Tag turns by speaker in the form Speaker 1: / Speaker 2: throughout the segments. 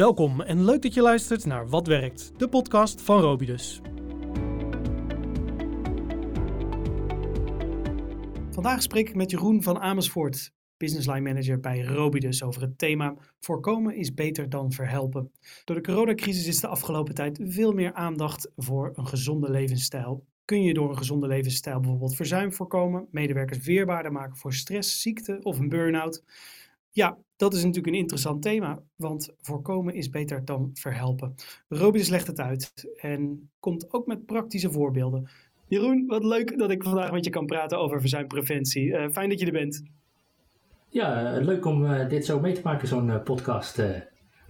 Speaker 1: Welkom en leuk dat je luistert naar Wat Werkt, de podcast van Robidus. Vandaag spreek ik met Jeroen van Amersfoort, Business Line Manager bij Robidus, over het thema Voorkomen is beter dan verhelpen. Door de coronacrisis is de afgelopen tijd veel meer aandacht voor een gezonde levensstijl. Kun je door een gezonde levensstijl bijvoorbeeld verzuim voorkomen, medewerkers weerbaarder maken voor stress, ziekte of een burn-out? Ja, dat is natuurlijk een interessant thema, want voorkomen is beter dan verhelpen. Robin legt het uit en komt ook met praktische voorbeelden. Jeroen, wat leuk dat ik vandaag met je kan praten over verzuimpreventie. Uh, fijn dat je er bent.
Speaker 2: Ja, eh, leuk om uh, dit zo mee te maken, zo'n podcast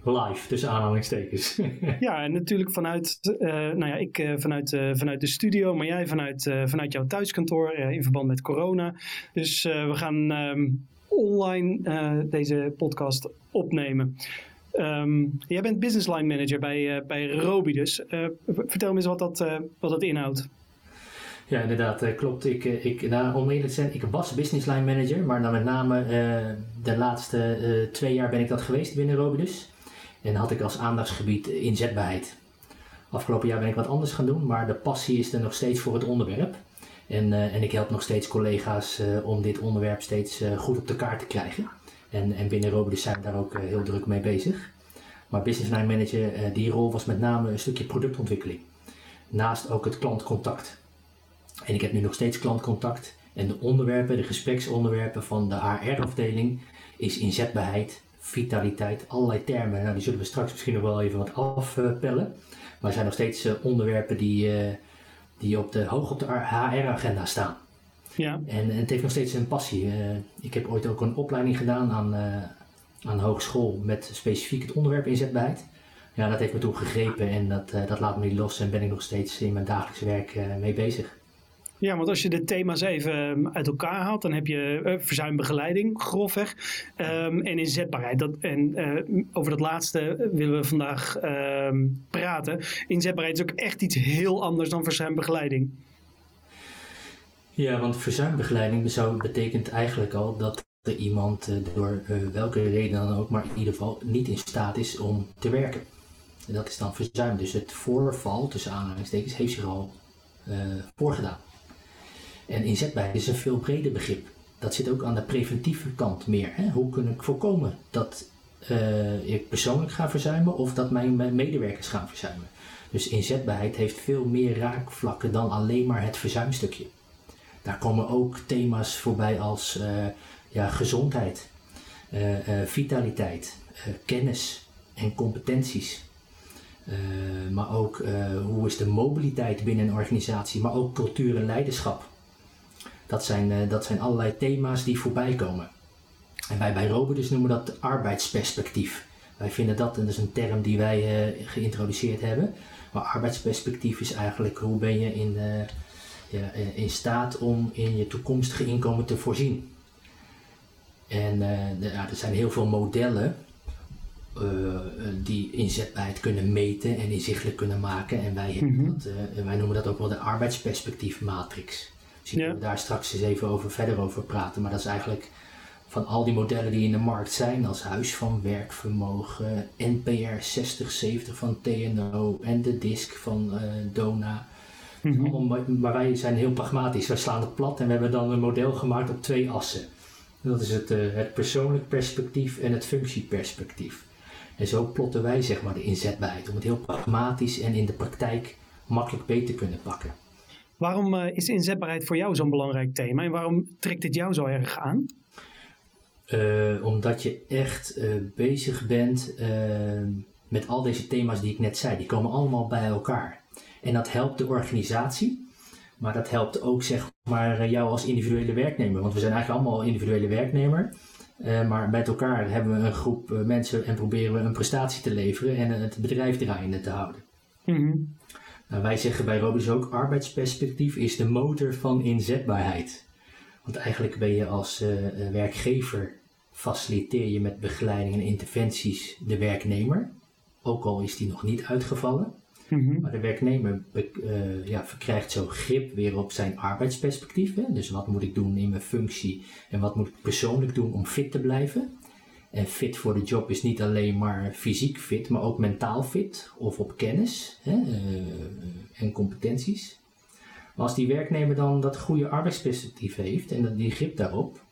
Speaker 2: live, tussen aanhalingstekens.
Speaker 1: ja, en natuurlijk vanuit, nou ja, ik vanuit, vanuit de studio, maar jij vanuit, vanuit jouw thuiskantoor in verband met corona. Dus we gaan ehm, online uh, deze podcast opnemen. Um, jij bent business line manager bij, uh, bij Robi dus. Uh, vertel me eens wat dat, wat dat inhoudt.
Speaker 2: Ja, inderdaad, klopt. Ik, ik, nou, om eerlijk te zijn, ik was business line manager, maar dan met name de laatste twee jaar ben ik dat geweest binnen Robidus. En had ik als aandachtsgebied inzetbaarheid. Afgelopen jaar ben ik wat anders gaan doen, maar de passie is er nog steeds voor het onderwerp. En, uh, en ik help nog steeds collega's uh, om dit onderwerp steeds uh, goed op de kaart te krijgen. En, en binnen Robidus zijn we daar ook heel druk mee bezig. Maar Business Line Manager, die rol was met name een stukje productontwikkeling. Naast ook het klantcontact. En ik heb nu nog steeds klantcontact. En de onderwerpen, de gespreksonderwerpen van de HR-afdeling is inzetbaarheid, vitaliteit, allerlei termen. Nou, die zullen we straks misschien nog wel even wat afpellen. Maar er zijn nog steeds onderwerpen die die op de, hoog op de HR-agenda staan. Ja. En, en, het heeft nog steeds een passie. Uh, ik heb ooit ook een opleiding gedaan aan, uh, aan de hogeschool met specifiek het onderwerp inzetbaarheid. Ja, dat heeft me toen gegrepen en dat, uh, dat laat me niet los en ben ik nog steeds in mijn dagelijks werk mee bezig.
Speaker 1: Ja, want als je de thema's even ehm, uit elkaar haalt, dan heb je uh, verzuimbegeleiding, grofweg, um, en inzetbaarheid. Dat, en uh, over dat laatste willen we vandaag um, praten. Inzetbaarheid is ook echt iets heel anders dan verzuimbegeleiding.
Speaker 2: Ja, want verzuimbegeleiding zou, betekent eigenlijk al dat er iemand uh, door welke reden dan ook, maar in ieder geval niet in staat is om te werken. En dat is dan verzuim. Dus het voorval, tussen aanhalingstekens, heeft zich al voorgedaan. En inzetbaarheid is een veel breder begrip. Dat zit ook aan de preventieve kant meer. Hè? Hoe kun ik voorkomen dat uh, ik persoonlijk ga verzuimen of dat mijn, medewerkers gaan verzuimen? Dus inzetbaarheid heeft veel meer raakvlakken dan alleen maar het verzuimstukje. Daar komen ook thema's voorbij als uh, ja, gezondheid, uh, vitaliteit, kennis en competenties. maar ook hoe is de mobiliteit binnen een organisatie, maar ook cultuur en leiderschap. Dat zijn, uh, dat zijn allerlei thema's die voorbij komen. En wij bij Robert noemen dat arbeidsperspectief. Wij vinden dat, en dat is een term die wij uh, geïntroduceerd hebben. Maar arbeidsperspectief is eigenlijk hoe ben je in, uh, ja, in staat om in je toekomstige inkomen te voorzien. En de, ja, er zijn heel veel modellen die inzetbaarheid kunnen meten en inzichtelijk kunnen maken. En wij, mm -hmm. dat, wij noemen dat ook wel de arbeidsperspectiefmatrix. Misschien kunnen we daar straks eens even over verder over praten. Maar dat is eigenlijk van al die modellen die in de markt zijn, als Huis van Werkvermogen, NPR 6070 van TNO en de DISC van uh, Dona. Mm -hmm. maar wij zijn heel pragmatisch. Wij slaan het plat en we hebben dan een model gemaakt op twee assen. Dat is het, uh, het persoonlijk perspectief en het functieperspectief. En zo plotten wij zeg maar de inzetbaarheid om het heel pragmatisch en in de praktijk makkelijk beter te kunnen pakken.
Speaker 1: Waarom uh, is inzetbaarheid voor jou zo'n belangrijk thema en waarom trekt dit jou zo erg aan?
Speaker 2: Uh, omdat je echt uh, bezig bent met al deze thema's die ik net zei. Die komen allemaal bij elkaar. En dat helpt de organisatie, maar dat helpt ook zeg maar jou als individuele werknemer. Want we zijn eigenlijk allemaal individuele werknemer. maar met elkaar hebben we een groep mensen en proberen we een prestatie te leveren en het bedrijf draaiende te houden. Mm -hmm. Nou, wij zeggen bij Robus ook, arbeidsperspectief is de motor van inzetbaarheid. Want eigenlijk ben je als uh, werkgever, faciliteer je met begeleiding en interventies de werknemer. Ook al is die nog niet uitgevallen. Mm-hmm. Maar de werknemer uh, ja, verkrijgt zo grip weer op zijn arbeidsperspectief. Hè? Dus wat moet ik doen in mijn functie en wat moet ik persoonlijk doen om fit te blijven. En fit voor de job is niet alleen maar fysiek fit, maar ook mentaal fit of op kennis hè, en competenties. Als die werknemer dan dat goede arbeidsperspectief heeft en die grip daarop,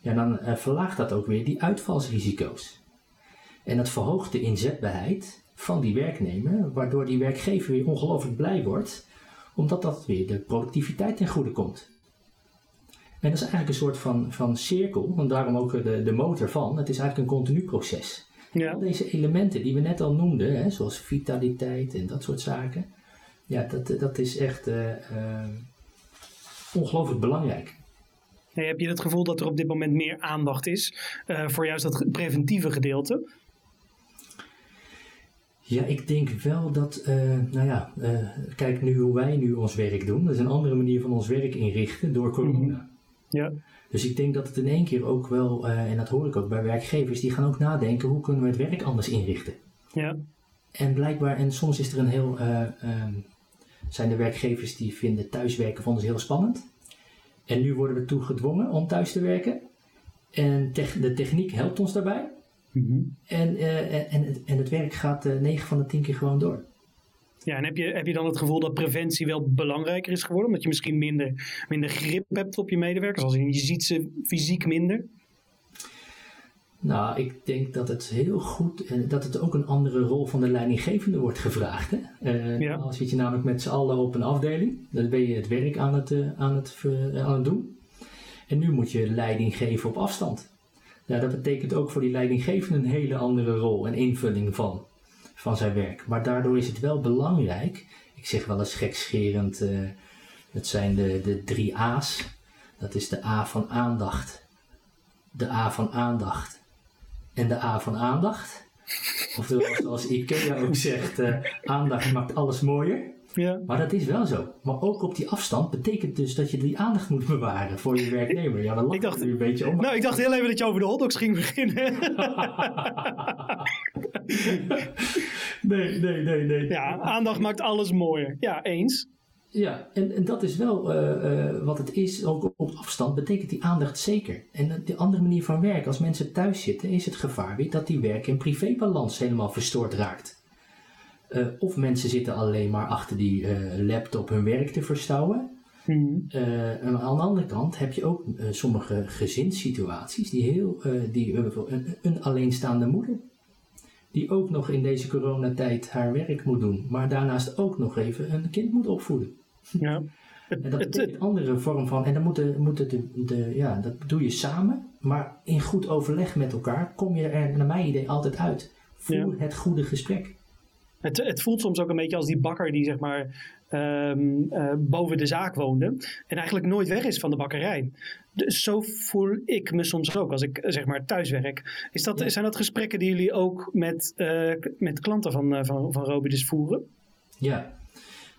Speaker 2: ja, dan verlaagt dat ook weer die uitvalsrisico's. En dat verhoogt de inzetbaarheid van die werknemer, waardoor die werkgever weer ongelooflijk blij wordt, omdat dat weer de productiviteit ten goede komt. En dat is eigenlijk een soort van, van cirkel, en daarom ook de, de motor van. Het is eigenlijk een continu proces. Ja. Al deze elementen die we net al noemden, hè, zoals vitaliteit en dat soort zaken, ja, dat, dat is echt uh, uh, ongelooflijk belangrijk.
Speaker 1: Hey, heb je het gevoel dat er op dit moment meer aandacht is uh, voor juist dat preventieve gedeelte?
Speaker 2: Ja, ik denk wel dat, uh, nou ja, uh, kijk nu hoe wij nu ons werk doen. Dat is een andere manier van ons werk inrichten door corona. Ja. Dus ik denk dat het in één keer ook wel, uh, en dat hoor ik ook bij werkgevers, die gaan ook nadenken hoe kunnen we het werk anders inrichten. Ja. En blijkbaar, en soms is er een heel, um, zijn de werkgevers die vinden thuiswerken vonden ze heel spannend. En nu worden we toe gedwongen om thuis te werken. En de techniek helpt ons daarbij. Mhm. en, uh, en, en het werk gaat eh, 9 van de 10 keer gewoon door.
Speaker 1: Ja, en heb je, heb je dan het gevoel dat preventie wel belangrijker is geworden? Omdat je misschien minder, minder grip hebt op je medewerkers? Als je, je ziet ze fysiek minder?
Speaker 2: Nou, ik denk dat het heel goed en dat het ook een andere rol van de leidinggevende wordt gevraagd. Hè? Uh, ja. Dan zit je namelijk met z'n allen op een afdeling, dan ben je het werk aan het, aan het, aan het doen. En nu moet je leiding geven op afstand. Ja, dat betekent ook voor die leidinggevende een hele andere rol en invulling van, van zijn werk. Maar daardoor is het wel belangrijk, ik zeg wel eens gekscherend, uh, het zijn de, de drie A's. Dat is de A van aandacht, de A van aandacht en de A van aandacht. Oftewel, zoals Ikea ook zegt, uh, aandacht maakt alles mooier. Ja. Maar dat is wel zo. Maar ook op die afstand betekent dus dat je die aandacht moet bewaren voor je werknemer. Ja, dan ik dacht, een beetje om.
Speaker 1: Nou, ik dacht heel even dat je over de hotdogs ging beginnen.
Speaker 2: nee, nee, nee, nee.
Speaker 1: Ja, aandacht maakt alles mooier. Ja, eens.
Speaker 2: Ja, en, en dat is wel uh, uh, wat het is, ook op afstand, betekent die aandacht zeker. En de andere manier van werken, als mensen thuis zitten, is het gevaar weer dat die werk- en privébalans helemaal verstoord raakt. Uh, of mensen zitten alleen maar achter die uh, laptop hun werk te verstouwen. Mm. Uh, en aan de andere kant heb je ook sommige gezinssituaties die heel, die, een, een, alleenstaande moeder, die ook nog in deze coronatijd haar werk moet doen, maar daarnaast ook nog even een kind moet opvoeden. Ja. En dat betekent een andere vorm van, en dan moeten, moeten de, de, ja, dat doe je samen, maar in goed overleg met elkaar kom je er naar mijn idee altijd uit. Voer het goede gesprek.
Speaker 1: Het, het voelt soms ook een beetje als die bakker die zeg maar um, uh, boven de zaak woonde en eigenlijk nooit weg is van de bakkerij. Dus zo voel ik me soms ook als ik zeg maar thuis werk. Is dat, Zijn dat gesprekken die jullie ook met, uh, met klanten van, uh, van, van Robidus voeren?
Speaker 2: Ja,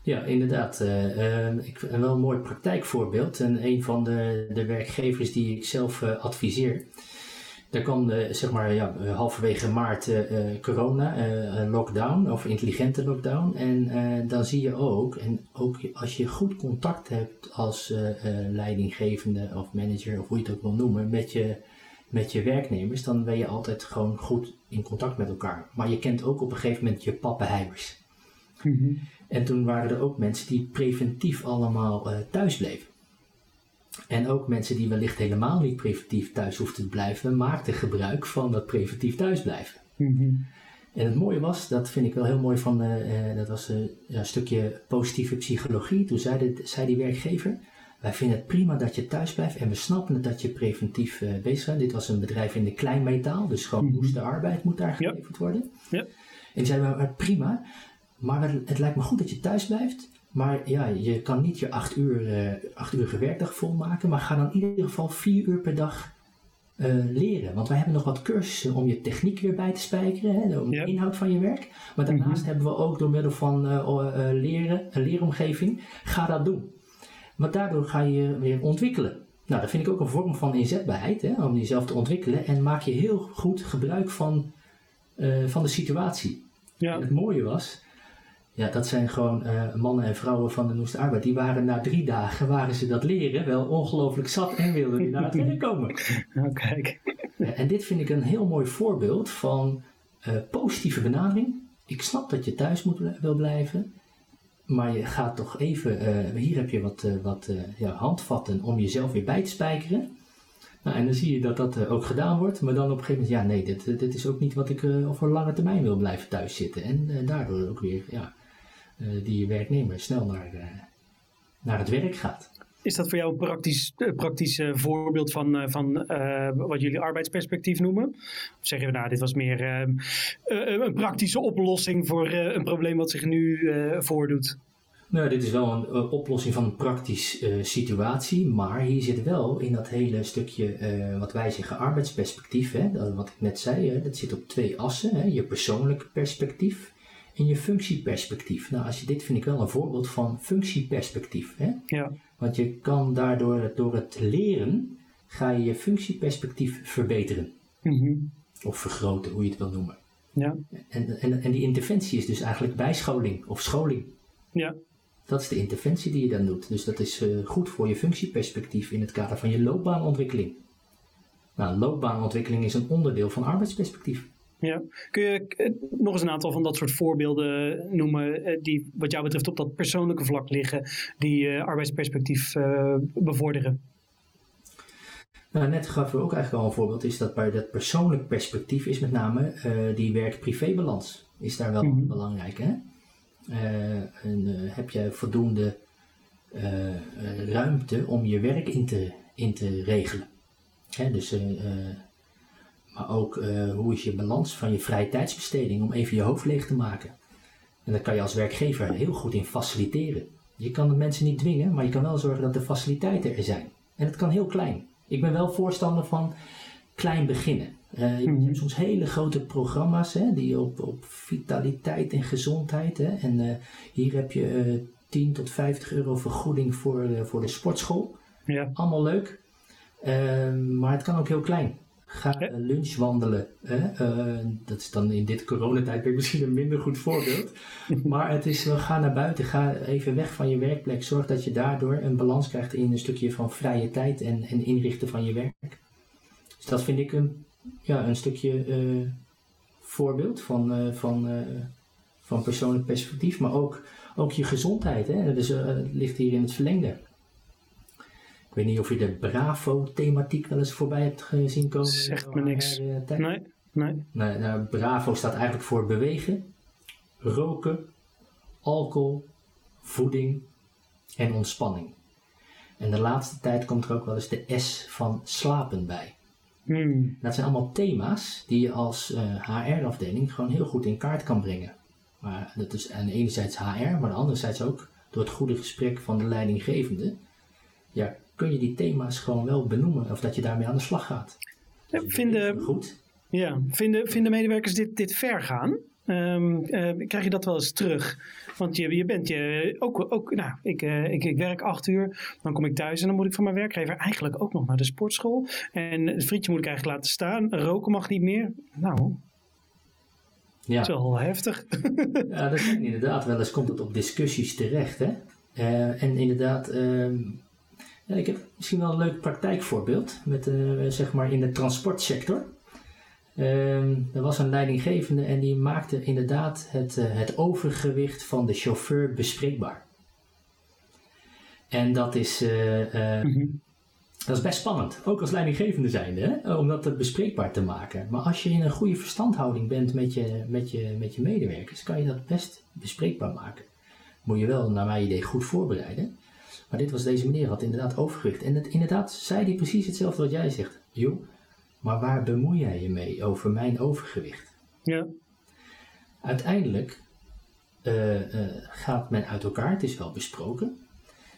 Speaker 2: ja, inderdaad. Uh, ik, een wel een mooi praktijkvoorbeeld. En een van de, de werkgevers die ik zelf adviseer, daar kwam uh, zeg maar ja, eh, halverwege maart uh, corona, lockdown of intelligente lockdown. En dan zie je ook, en ook als je goed contact hebt als leidinggevende of manager of hoe je het ook wil noemen, met je, met je werknemers, dan ben je altijd gewoon goed in contact met elkaar. Maar je kent ook op een gegeven moment je pappenheimers. Mm En toen waren er ook mensen die preventief allemaal thuis bleven. En ook mensen die wellicht helemaal niet preventief thuis hoefden te blijven, maakten gebruik van dat preventief thuisblijven. Mm En het mooie was, dat vind ik wel heel mooi van, uh, dat was uh, een stukje positieve psychologie. Toen zei, de, zei die werkgever, wij vinden het prima dat je thuis blijft en we snappen dat je preventief uh, bezig bent. Dit was een bedrijf in de kleinmetaal, dus gewoon mm -hmm. arbeid moet daar geleverd worden. En die zeiden, maar prima, maar het lijkt me goed dat je thuis blijft. Maar ja, je kan niet je acht uur, uh, acht uur werkdag volmaken, maar ga dan in ieder geval vier uur per dag uh, leren. Want wij hebben nog wat cursussen om je techniek weer bij te spijkeren, hè, de inhoud van je werk. Maar daarnaast mm -hmm. hebben we ook door middel van uh, leren, een leeromgeving, ga dat doen. Want daardoor ga je weer ontwikkelen. Nou, dat vind ik ook een vorm van inzetbaarheid, hè, om jezelf te ontwikkelen. En maak je heel goed gebruik van, van de situatie. Ja. En het mooie was, Ja, dat zijn gewoon uh, mannen en vrouwen van de Noeste Arbeid. Die waren na drie dagen, waren ze dat leren, wel ongelooflijk zat en wilden die naar het werk komen.
Speaker 1: Nou, kijk.
Speaker 2: en dit vind ik een heel mooi voorbeeld van uh, positieve benadering. Ik snap dat je thuis moet, wil blijven. Maar je gaat toch even, uh, hier heb je wat, wat ja, handvatten om jezelf weer bij te spijkeren. Nou, en dan zie je dat dat ook gedaan wordt. Maar dan op een gegeven moment, ja nee, dit, dit is ook niet wat ik over lange termijn wil blijven thuis zitten. En daardoor ook weer, ja, uh, die werknemer snel naar, uh, naar het werk gaat.
Speaker 1: Is dat voor jou een praktisch, praktisch voorbeeld van, van wat jullie arbeidsperspectief noemen? Of zeggen we nou, dit was meer een praktische oplossing voor een probleem wat zich nu voordoet?
Speaker 2: Nou, dit is wel een oplossing van een praktische situatie, maar hier zit wel in dat hele stukje, wat wij zeggen, arbeidsperspectief, hè, dat, wat ik net zei, hè, dat zit op twee assen. Hè, je persoonlijke perspectief in je functieperspectief. Nou, als je, dit vind ik wel een voorbeeld van functieperspectief. Hè?
Speaker 1: Ja.
Speaker 2: Want je kan daardoor, door het leren, ga je je functieperspectief verbeteren.
Speaker 1: Mm
Speaker 2: Of vergroten, hoe je het wil noemen.
Speaker 1: Ja.
Speaker 2: En, en, en die interventie is dus eigenlijk bijscholing of scholing.
Speaker 1: Ja.
Speaker 2: Dat is de interventie die je dan doet. Dus dat is uh, goed voor je functieperspectief in het kader van je loopbaanontwikkeling. Nou, loopbaanontwikkeling is een onderdeel van arbeidsperspectief.
Speaker 1: Ja. Kun je eh, nog eens een aantal van dat soort voorbeelden noemen eh, die wat jou betreft op dat persoonlijke vlak liggen, die uh, arbeidsperspectief uh, bevorderen?
Speaker 2: Nou, net gaf we ook eigenlijk al een voorbeeld, is dat bij dat persoonlijk perspectief is met name uh, die werk-privébalans. Is daar wel mm -hmm. belangrijk, hè? en, heb je voldoende ruimte om je werk in te, in te regelen? Hè, dus maar ook uh, hoe is je balans van je vrije tijdsbesteding om even je hoofd leeg te maken. En daar kan je als werkgever heel goed in faciliteren. Je kan de mensen niet dwingen, maar je kan wel zorgen dat de faciliteiten er zijn. En het kan heel klein. Ik ben wel voorstander van klein beginnen. Uh, je hebt soms hele grote programma's hè, die op, op vitaliteit en gezondheid. Hè, en uh, hier heb je uh, 10 tot 50 euro vergoeding voor, voor de sportschool.
Speaker 1: Ja.
Speaker 2: Allemaal leuk. maar het kan ook heel klein. Ga ja. lunch wandelen. Hè? Uh, dat is dan in dit coronatijdperk misschien een minder goed voorbeeld. maar het is, ga naar buiten. Ga even weg van je werkplek. Zorg dat je daardoor een balans krijgt in een stukje van vrije tijd en, en inrichten van je werk. Dus dat vind ik een, ja, een stukje uh, voorbeeld van, uh, van, van persoonlijk perspectief. Maar ook, ook je gezondheid. Hè? Dus ligt hier in het verlengde. Ik weet niet of je de Bravo-thematiek wel eens voorbij hebt gezien komen.
Speaker 1: Zegt me niks. Nee, nee.
Speaker 2: nee nou, Bravo staat eigenlijk voor bewegen, roken, alcohol, voeding en ontspanning. En de laatste tijd komt er ook wel eens de S van slapen bij.
Speaker 1: Hmm.
Speaker 2: Dat zijn allemaal thema's die je als uh, HR-afdeling gewoon heel goed in kaart kan brengen. Maar dat is aan de enerzijds HR, maar de anderzijds ook door het goede gesprek van de leidinggevende. Ja, kun je die thema's gewoon wel benoemen of dat je daarmee aan de slag gaat.
Speaker 1: Vinden,
Speaker 2: goed.
Speaker 1: Ja, vinden, vinden medewerkers dit, dit ver gaan? Um, uh, krijg je dat wel eens terug? Want je, je bent je ook, ook nou, ik, uh, ik, ik werk acht uur, dan kom ik thuis en dan moet ik van mijn werkgever eigenlijk ook nog naar de sportschool. En het frietje moet ik eigenlijk laten staan, roken mag niet meer. Nou,
Speaker 2: ja.
Speaker 1: dat is wel heftig.
Speaker 2: ja, dat is inderdaad wel eens komt het op discussies terecht. Hè? Uh, en inderdaad, ja, ik heb misschien wel een leuk praktijkvoorbeeld met, uh, zeg maar in de transportsector. Um, er was een leidinggevende en die maakte inderdaad het, uh, het overgewicht van de chauffeur bespreekbaar. En dat is, uh, mm -hmm. dat is best spannend, ook als leidinggevende zijnde, hè? om dat bespreekbaar te maken. Maar als je in een goede verstandhouding bent met je, met, je, met je medewerkers, kan je dat best bespreekbaar maken. Moet je wel, naar mijn idee, goed voorbereiden. Maar dit was deze meneer, had inderdaad overgewicht. En het, inderdaad zei hij precies hetzelfde wat jij zegt. Joh, maar waar bemoei jij je mee over mijn overgewicht?
Speaker 1: Ja.
Speaker 2: Uiteindelijk uh, uh, gaat men uit elkaar, het is wel besproken.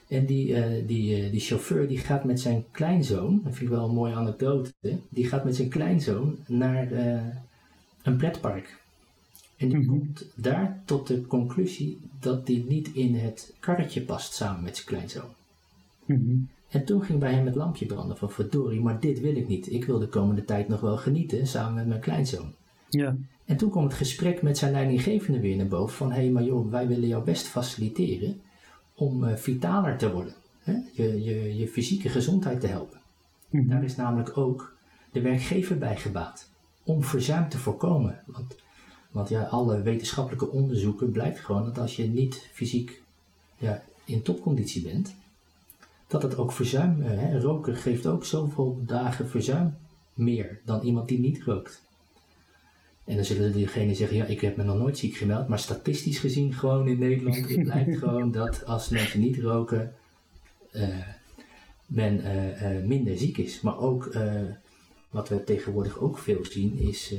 Speaker 2: En die, uh, die, die chauffeur die gaat met zijn kleinzoon, dat vind ik wel een mooie anekdote, die gaat met zijn kleinzoon naar een pretpark. En die mm -hmm. komt daar tot de conclusie dat hij niet in het karretje past samen met zijn kleinzoon.
Speaker 1: Mm -hmm.
Speaker 2: En toen ging bij hem het lampje branden van verdorie, maar dit wil ik niet. Ik wil de komende tijd nog wel genieten samen met mijn kleinzoon.
Speaker 1: Ja.
Speaker 2: En toen kwam het gesprek met zijn leidinggevende weer naar boven van hé, hey, maar joh, wij willen jou best faciliteren om uh, vitaler te worden. Hè? Je, je, je fysieke gezondheid te helpen.
Speaker 1: Mhm.
Speaker 2: Daar is namelijk ook de werkgever bij gebaat. Om verzuim te voorkomen. Want, want ja, alle wetenschappelijke onderzoeken blijkt gewoon dat als je niet fysiek ja, in topconditie bent, dat het ook verzuim, eh, hè, roken geeft ook zoveel dagen verzuim meer dan iemand die niet rookt. En dan zullen diegenen zeggen, ja, ik heb me nog nooit ziek gemeld, maar statistisch gezien gewoon in Nederland, het blijkt gewoon dat als mensen niet roken, uh, men uh, uh, minder ziek is. Maar ook, wat we tegenwoordig ook veel zien, is,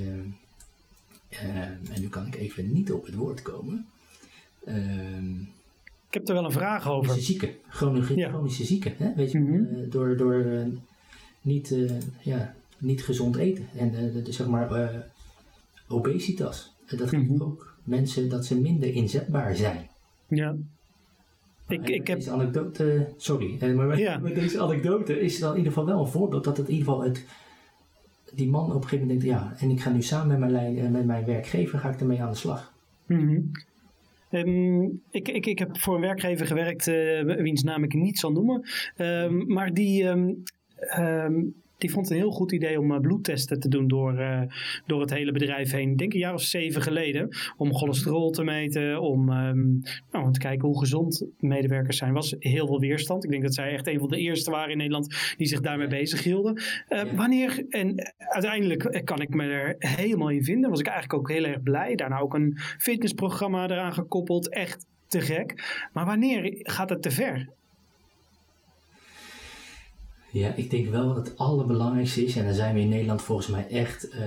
Speaker 2: en nu kan ik even niet op het woord komen,
Speaker 1: ik heb er wel een vraag over.
Speaker 2: Chronische zieken, chronische, ja. chronische zieken, hè? Weet je, mm -hmm. door, door niet, ja, niet gezond eten en de, zeg maar obesitas. Dat geeft mm -hmm. ook mensen dat ze minder inzetbaar zijn.
Speaker 1: Ja.
Speaker 2: Ik, ik heb... Deze anekdote, sorry, maar ja. met deze anekdote is dan in ieder geval wel een voorbeeld dat het in ieder geval het, die man op een gegeven moment denkt, ja, en ik ga nu samen met mijn, met mijn werkgever, ga ik ermee aan de slag.
Speaker 1: -hmm. um, ik, ik, ik heb voor een werkgever gewerkt, uh, wiens naam ik niet zal noemen, um, maar die... Um, die vond het een heel goed idee om bloedtesten te doen door, uh, door het hele bedrijf heen. Ik denk een jaar of zeven geleden. Om cholesterol te meten, om, um, nou, om te kijken hoe gezond medewerkers zijn. was heel veel weerstand. Ik denk dat zij echt een van de eerste waren in Nederland die zich daarmee bezig hielden. Uh, wanneer, en uiteindelijk kan ik me er helemaal in vinden. Was ik eigenlijk ook heel erg blij. Daarna ook een fitnessprogramma eraan gekoppeld. Echt te gek. Maar wanneer gaat het te ver?
Speaker 2: Ja, ik denk wel dat het allerbelangrijkste is, en daar zijn we in Nederland volgens mij echt, uh,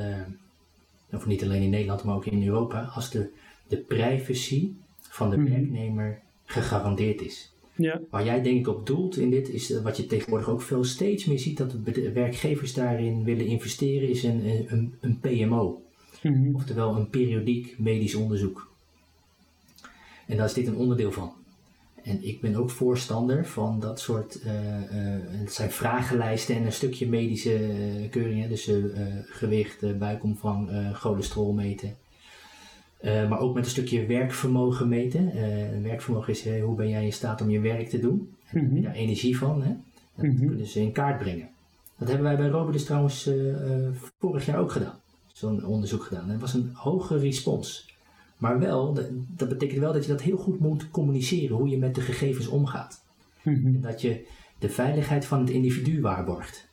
Speaker 2: of niet alleen in Nederland, maar ook in Europa, als de, de privacy van de mm. werknemer gegarandeerd is.
Speaker 1: Ja.
Speaker 2: Waar jij denk ik op doelt in dit, is wat je tegenwoordig ook veel steeds meer ziet, dat de werkgevers daarin willen investeren, is een, een, een PMO.
Speaker 1: Mm-hmm.
Speaker 2: Oftewel een periodiek medisch onderzoek. En daar is dit een onderdeel van. En ik ben ook voorstander van dat soort, uh, uh, het zijn vragenlijsten en een stukje medische uh, keuringen, dus gewicht, buikomvang, cholesterol meten. maar ook met een stukje werkvermogen meten. werkvermogen is hoe ben jij in staat om je werk te doen. En
Speaker 1: Mhm.
Speaker 2: heb je daar energie van. Hè? Dat
Speaker 1: Mhm.
Speaker 2: kunnen ze in kaart brengen. Dat hebben wij bij Robidus trouwens vorig jaar ook gedaan. Zo'n onderzoek gedaan. En het was een hoge respons. Maar wel, dat, dat betekent wel dat je dat heel goed moet communiceren, hoe je met de gegevens omgaat.
Speaker 1: Mhm.
Speaker 2: En dat je de veiligheid van het individu waarborgt.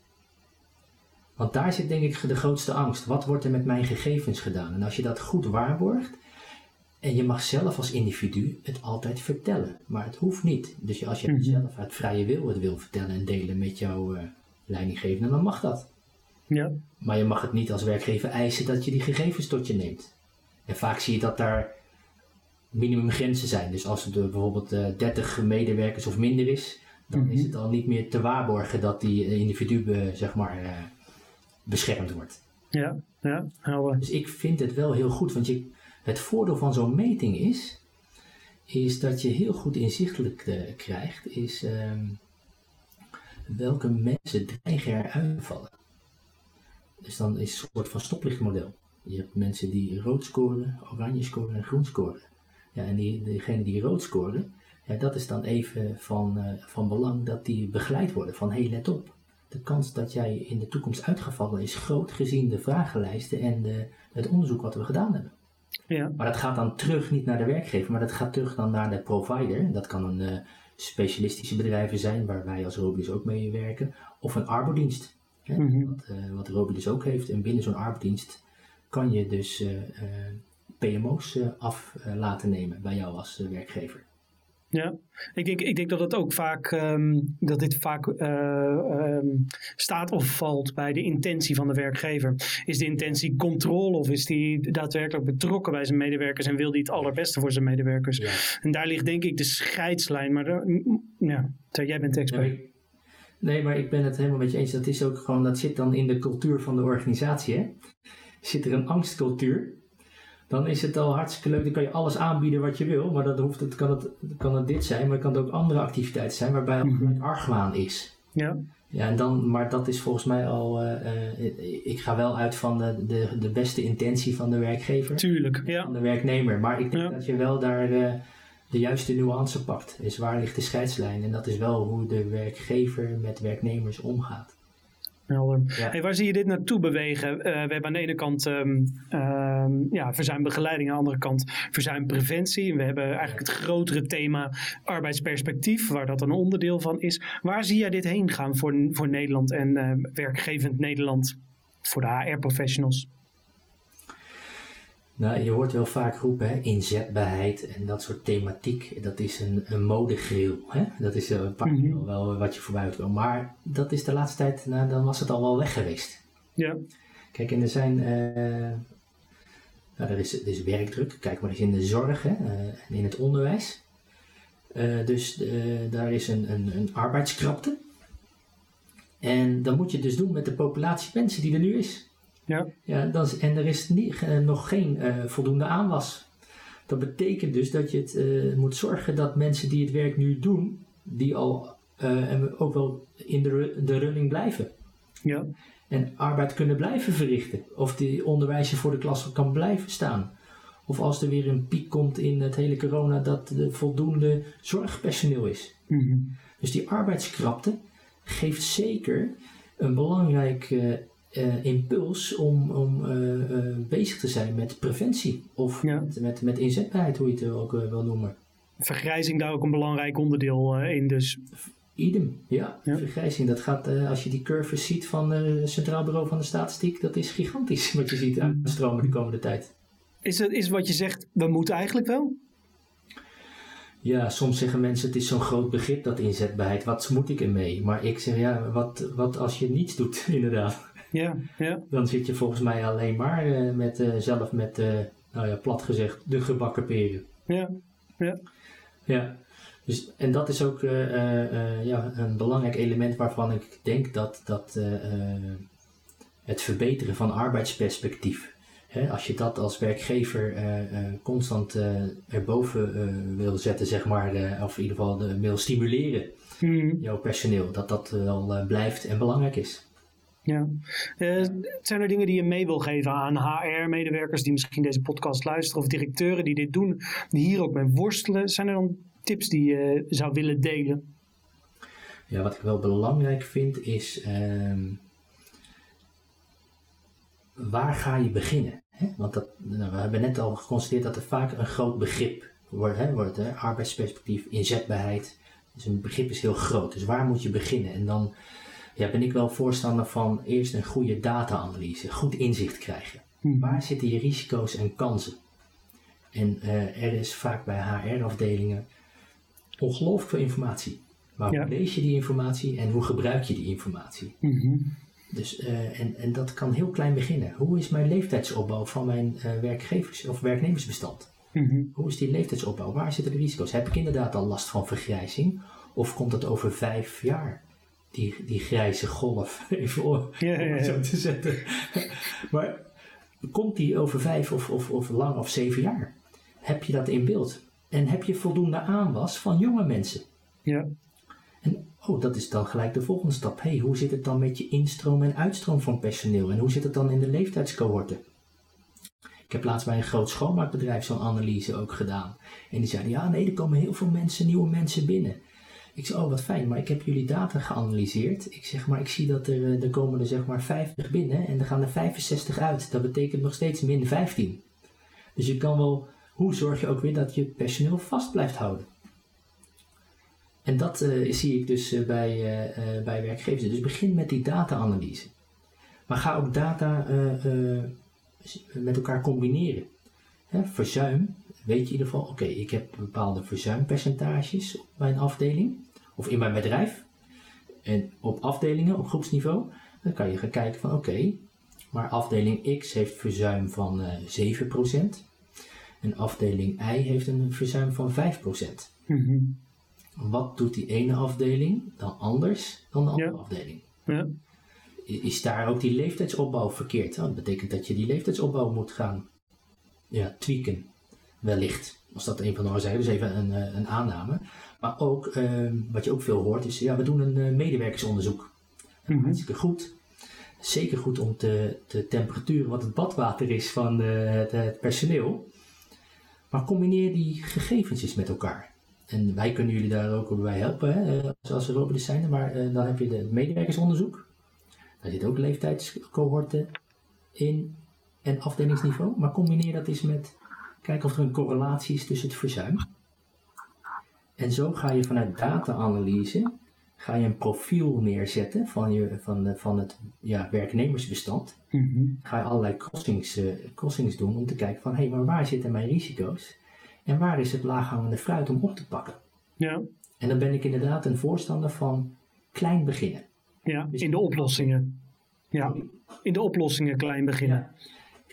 Speaker 2: Want daar zit denk ik de grootste angst. Wat wordt er met mijn gegevens gedaan? En als je dat goed waarborgt, en je mag zelf als individu het altijd vertellen, maar het hoeft niet. Dus als je
Speaker 1: Mhm.
Speaker 2: zelf uit vrije wil het wil vertellen en delen met jouw uh, leidinggevende, dan mag dat.
Speaker 1: Ja.
Speaker 2: Maar je mag het niet als werkgever eisen dat je die gegevens tot je neemt. En vaak zie je dat daar minimumgrenzen zijn. Dus als er bijvoorbeeld uh, 30 medewerkers of minder is, dan
Speaker 1: Mhm.
Speaker 2: is het al niet meer te waarborgen dat die uh, individu be, zeg maar, uh, beschermd wordt.
Speaker 1: Ja, ja, helder.
Speaker 2: Dus ik vind het wel heel goed, want je, het voordeel van zo'n meting is, is dat je heel goed inzichtelijk uh, krijgt, is um, welke mensen dreigen er uit te vallen. Dus dan is het een soort van stoplichtmodel. Je hebt mensen die rood scoren, oranje scoren en groen scoren. Ja, en die, degene die rood scoren, ja, dat is dan even van, uh, van belang dat die begeleid worden. Van hé, hey, let op. De kans dat jij in de toekomst uitgevallen is groot gezien de vragenlijsten en de, het onderzoek wat we gedaan hebben.
Speaker 1: Ja.
Speaker 2: Maar dat gaat dan terug niet naar de werkgever, maar dat gaat terug dan naar de provider. Dat kan een uh, specialistische bedrijven zijn, waar wij als Robidus ook mee werken. Of een arbodienst, hè,
Speaker 1: mm -hmm.
Speaker 2: wat, uh, wat Robidus ook heeft. En binnen zo'n arbodienst kan je dus uh, PMO's af laten nemen bij jou als werkgever.
Speaker 1: Ja, ik denk, ik denk dat het ook vaak, um, dat dit vaak uh, um, staat of valt bij de intentie van de werkgever. Is de intentie controle of is die daadwerkelijk betrokken bij zijn medewerkers en wil die het allerbeste voor zijn medewerkers?
Speaker 2: Ja.
Speaker 1: En daar ligt denk ik de scheidslijn. Maar ja, jij bent expert.
Speaker 2: Nee, nee, maar ik ben het helemaal met je eens. Dat is ook gewoon, dat zit dan in de cultuur van de organisatie. Hè? Zit er een angstcultuur, dan is het al hartstikke leuk. Dan kan je alles aanbieden wat je wil. Maar dat hoeft, het, kan, het, kan het dit zijn, maar het kan het ook andere activiteiten zijn waarbij al gelijk argwaan is.
Speaker 1: Ja.
Speaker 2: Ja, en dan, maar dat is volgens mij al. Uh, ik ga wel uit van de, de, de beste intentie van de werkgever.
Speaker 1: Tuurlijk, ja.
Speaker 2: Van de werknemer. Maar ik denk dat je wel daar de, de juiste nuance pakt. Is waar ligt de scheidslijn? En dat is wel hoe de werkgever met werknemers omgaat.
Speaker 1: Helder. Hey, waar zie je dit naartoe bewegen? Uh, we hebben aan de ene kant um, ja, verzuimbegeleiding, aan de andere kant verzuimpreventie. En we hebben eigenlijk het grotere thema arbeidsperspectief, waar dat een onderdeel van is. Waar zie jij dit heen gaan voor, voor Nederland en uh, werkgevend Nederland voor de HR-professionals?
Speaker 2: Nou, je hoort wel vaak roepen, hè, inzetbaarheid en dat soort thematiek, dat is een, een modegril. Hè? Dat is een paar mm -hmm. wel wat je voorbij komt. Maar dat is de laatste tijd, nou, dan was het al wel weg geweest.
Speaker 1: Ja.
Speaker 2: Kijk, en er zijn, uh, nou, er, is, er is werkdruk, kijk maar eens in de zorg hè, uh, en in het onderwijs. Uh, dus daar is een, een, een arbeidskrapte. En dan moet je dus doen met de populatie mensen die er nu is.
Speaker 1: Ja.
Speaker 2: Ja, dan is, en er is niet, uh, nog geen uh, voldoende aanwas. Dat betekent dus dat je het uh, moet zorgen dat mensen die het werk nu doen, die al en ook wel in de, de running blijven.
Speaker 1: Ja.
Speaker 2: En arbeid kunnen blijven verrichten. Of die onderwijzer voor de klas kan blijven staan. Of als er weer een piek komt in het hele corona, dat er voldoende zorgpersoneel is.
Speaker 1: Mm -hmm.
Speaker 2: Dus die arbeidskrapte geeft zeker een belangrijk uh, impuls om, om uh, uh, bezig te zijn met preventie of
Speaker 1: ja.
Speaker 2: met, met, met, inzetbaarheid, hoe je het ook wil noemen.
Speaker 1: Vergrijzing daar ook een belangrijk onderdeel in, dus.
Speaker 2: Idem, ja. ja. Vergrijzing, dat gaat, als je die curves ziet van het Centraal Bureau van de Statistiek, dat is gigantisch wat je ziet uitstromen de komende tijd.
Speaker 1: Is het is wat je zegt, we moeten eigenlijk wel?
Speaker 2: Ja, soms zeggen mensen het is zo'n groot begrip dat inzetbaarheid. Wat moet ik ermee? Maar ik zeg ja, wat, wat als je niets doet, inderdaad.
Speaker 1: Ja, ja.
Speaker 2: Dan zit je volgens mij alleen maar uh, met, uh, zelf met, uh, nou ja, plat gezegd, de gebakken peren.
Speaker 1: Ja, ja.
Speaker 2: Ja, dus, en dat is ook ja, een belangrijk element waarvan ik denk dat, dat het verbeteren van arbeidsperspectief, hè, als je dat als werkgever constant erboven wil zetten, zeg maar, of in ieder geval wil stimuleren,
Speaker 1: mm.
Speaker 2: jouw personeel, dat dat wel blijft en belangrijk is.
Speaker 1: Ja. Uh, zijn er dingen die je mee wil geven aan HR-medewerkers die misschien deze podcast luisteren of directeuren die dit doen, die hier ook mee worstelen? Zijn er dan tips die je zou willen delen?
Speaker 2: Ja, wat ik wel belangrijk vind is uh, waar ga je beginnen? Want dat, nou, we hebben net al geconstateerd dat er vaak een groot begrip wordt. Hè? wordt? Arbeidsperspectief, inzetbaarheid. Dus een begrip is heel groot. Dus waar moet je beginnen? En dan ja, ben ik wel voorstander van eerst een goede data-analyse, goed inzicht krijgen.
Speaker 1: Hmm.
Speaker 2: Waar zitten je risico's en kansen? En uh, er is vaak bij HR-afdelingen ongelooflijk veel informatie. Maar
Speaker 1: Ja.
Speaker 2: hoe lees je die informatie en hoe gebruik je die informatie?
Speaker 1: Mhm.
Speaker 2: Dus, eh, en, en dat kan heel klein beginnen. Hoe is mijn leeftijdsopbouw van mijn eh, werkgevers- of werknemersbestand?
Speaker 1: Mhm.
Speaker 2: Hoe is die leeftijdsopbouw? Waar zitten de risico's? Heb ik inderdaad al last van vergrijzing? Of komt het over vijf jaar? Die, die grijze golf, even om
Speaker 1: Ja, ja,
Speaker 2: om het
Speaker 1: ja.
Speaker 2: zo te zetten. maar komt die over vijf of, of, of lang of zeven jaar? Heb je dat in beeld? En heb je voldoende aanwas van jonge mensen?
Speaker 1: Ja.
Speaker 2: En oh, dat is dan gelijk de volgende stap. hey, hoe zit het dan met je instroom en uitstroom van personeel? En hoe zit het dan in de leeftijdscohorten? Ik heb laatst bij een groot schoonmaakbedrijf zo'n analyse ook gedaan. En die zeiden, ja nee, er komen heel veel mensen, nieuwe mensen binnen. Ik zei, oh wat fijn, maar ik heb jullie data geanalyseerd. Ik zeg, maar ik zie dat er, eh, er komen er zeg maar 50 binnen en er gaan er 65 uit. Dat betekent nog steeds min 15. Dus je kan wel, hoe zorg je ook weer dat je personeel vast blijft houden? En dat eh, zie ik dus eh, bij, bij werkgevers. Dus begin met die data-analyse. Maar ga ook data met elkaar combineren. Hè, verzuim, weet je in ieder geval, oké, ik heb bepaalde verzuimpercentages op mijn afdeling of in mijn bedrijf. En op afdelingen, op groepsniveau, dan kan je gaan kijken van oké, maar afdeling X heeft verzuim van eh 7%. En afdeling Y heeft een verzuim van 5%.
Speaker 1: Mhm.
Speaker 2: Wat doet die ene afdeling dan anders dan de andere
Speaker 1: Ja.
Speaker 2: afdeling?
Speaker 1: Ja.
Speaker 2: Is daar ook die leeftijdsopbouw verkeerd? Nou, dat betekent dat je die leeftijdsopbouw moet gaan ja, tweaken, wellicht. Als dat een van de oorzaken is, even een, eh, een aanname. Maar ook, ehm, wat je ook veel hoort, is ja, we doen een eh, medewerkersonderzoek. Mm Hartstikke goed. Zeker goed om de, de temperatuur, wat het badwater is van de, het personeel. Maar combineer die gegevens met elkaar. En wij kunnen jullie daar ook bij helpen, hè, als Robidus zijn. Maar uh, dan heb je de medewerkersonderzoek. Daar zit ook leeftijdscohorten in en afdelingsniveau. Maar combineer dat eens met kijken of er een correlatie is tussen het verzuim. En zo ga je vanuit data-analyse ga je een profiel neerzetten van, je, van, de, van het ja, werknemersbestand. Mhm. Ga je allerlei crossings, uh, crossings doen om te kijken van hé, hey, maar waar zitten mijn risico's? En waar is het laaghangende fruit om op te pakken?
Speaker 1: Ja.
Speaker 2: En dan ben ik inderdaad een voorstander van klein beginnen.
Speaker 1: Ja, dus in de oplossingen. Ja, in de oplossingen klein beginnen.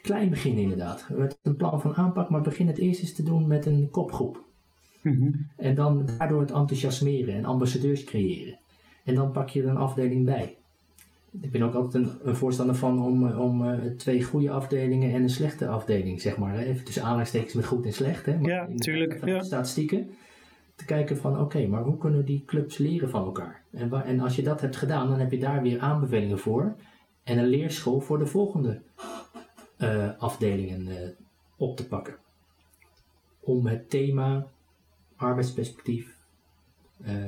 Speaker 2: Klein beginnen inderdaad. Met een plan van aanpak, maar begin het eerst eens te doen met een kopgroep. Mhm. En dan daardoor het enthousiasmeren en ambassadeurs creëren. En dan pak je er een afdeling bij. Ik ben ook altijd een, een voorstander van om, om uh, twee goede afdelingen en een slechte afdeling, zeg maar. Even tussen aanhalingstekens met goed en slecht. Hè,
Speaker 1: maar ja, natuurlijk. Ja.
Speaker 2: Statistieken. Te kijken van oké, maar hoe kunnen die clubs leren van elkaar? En, en als je dat hebt gedaan, dan heb je daar weer aanbevelingen voor. En een leerschool voor de volgende afdelingen uh, op te pakken. Om het thema arbeidsperspectief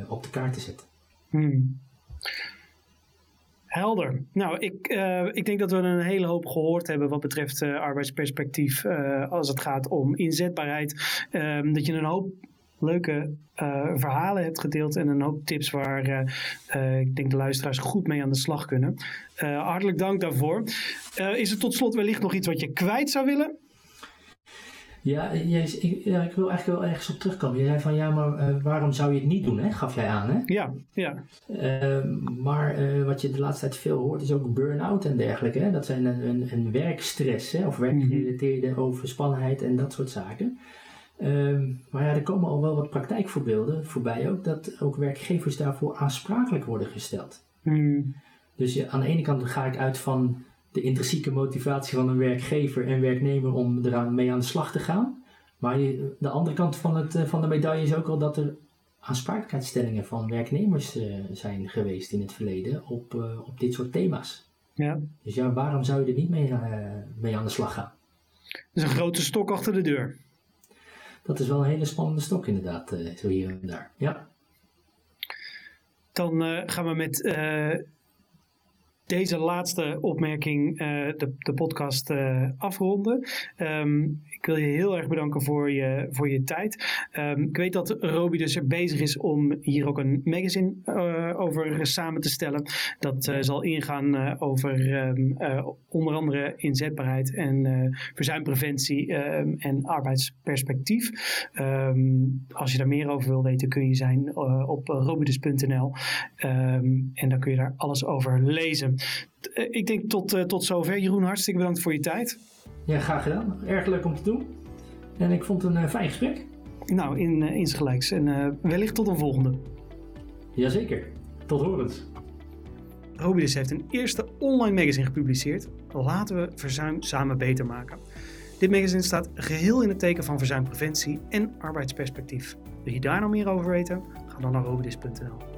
Speaker 2: op de kaart te zetten.
Speaker 1: Hmm. Helder. Nou, ik, ik denk dat we een hele hoop gehoord hebben wat betreft arbeidsperspectief als het gaat om inzetbaarheid. Um, dat je een hoop leuke verhalen hebt gedeeld en een hoop tips waar ik denk de luisteraars goed mee aan de slag kunnen. hartelijk dank daarvoor. is er tot slot wellicht nog iets wat je kwijt zou willen?
Speaker 2: Ja, jij, ik, ja, ik wil eigenlijk wel ergens op terugkomen. Je zei van ja, maar uh, waarom zou je het niet doen, hè? gaf jij aan. Hè?
Speaker 1: Ja, ja.
Speaker 2: Uh, maar uh, wat je de laatste tijd veel hoort is ook burn-out en dergelijke. Hè? Dat zijn een, een, een werkstress hè? of werkgerelateerde overspannenheid en dat soort zaken. Ehm, maar ja, er komen al wel wat praktijkvoorbeelden voorbij ook, dat ook werkgevers daarvoor aansprakelijk worden gesteld.
Speaker 1: Mm.
Speaker 2: Dus ja, aan de ene kant ga ik uit van de intrinsieke motivatie van een werkgever en werknemer om eraan mee aan de slag te gaan. Maar je, de andere kant van, het, eh, van de medaille is ook al dat er aansprakelijkheidsstellingen van werknemers uh, zijn geweest in het verleden op, uh, op dit soort thema's.
Speaker 1: Ja.
Speaker 2: Dus ja, waarom zou je er niet mee, uh, mee aan de slag gaan?
Speaker 1: Dat is een grote stok achter de deur.
Speaker 2: Dat is wel een hele spannende stok inderdaad, zo hier en daar. Ja.
Speaker 1: Dan gaan we met deze laatste opmerking uh, de, de podcast uh, afronden. Um, ik wil je heel erg bedanken voor je, voor je tijd. Um, ik weet dat Roby dus er bezig is om hier ook een magazine uh, over samen te stellen. Dat zal ingaan over um, onder andere inzetbaarheid en verzuimpreventie en arbeidsperspectief. als je daar meer over wil weten kun je zijn op robidus.nl en dan kun je daar alles over lezen. Eh, ik denk tot, uh, tot zover. Jeroen, hartstikke bedankt voor je tijd.
Speaker 2: Ja, graag gedaan. Erg leuk om te doen. En ik vond het een uh, fijn gesprek.
Speaker 1: Nou, in, insgelijks. En wellicht tot een volgende.
Speaker 2: Jazeker. Tot horens.
Speaker 1: Robidus heeft een eerste online magazine gepubliceerd. Laten we verzuim samen beter maken. Dit magazine staat geheel in het teken van verzuimpreventie en arbeidsperspectief. Wil je daar nog meer over weten? Ga dan naar robidus.nl.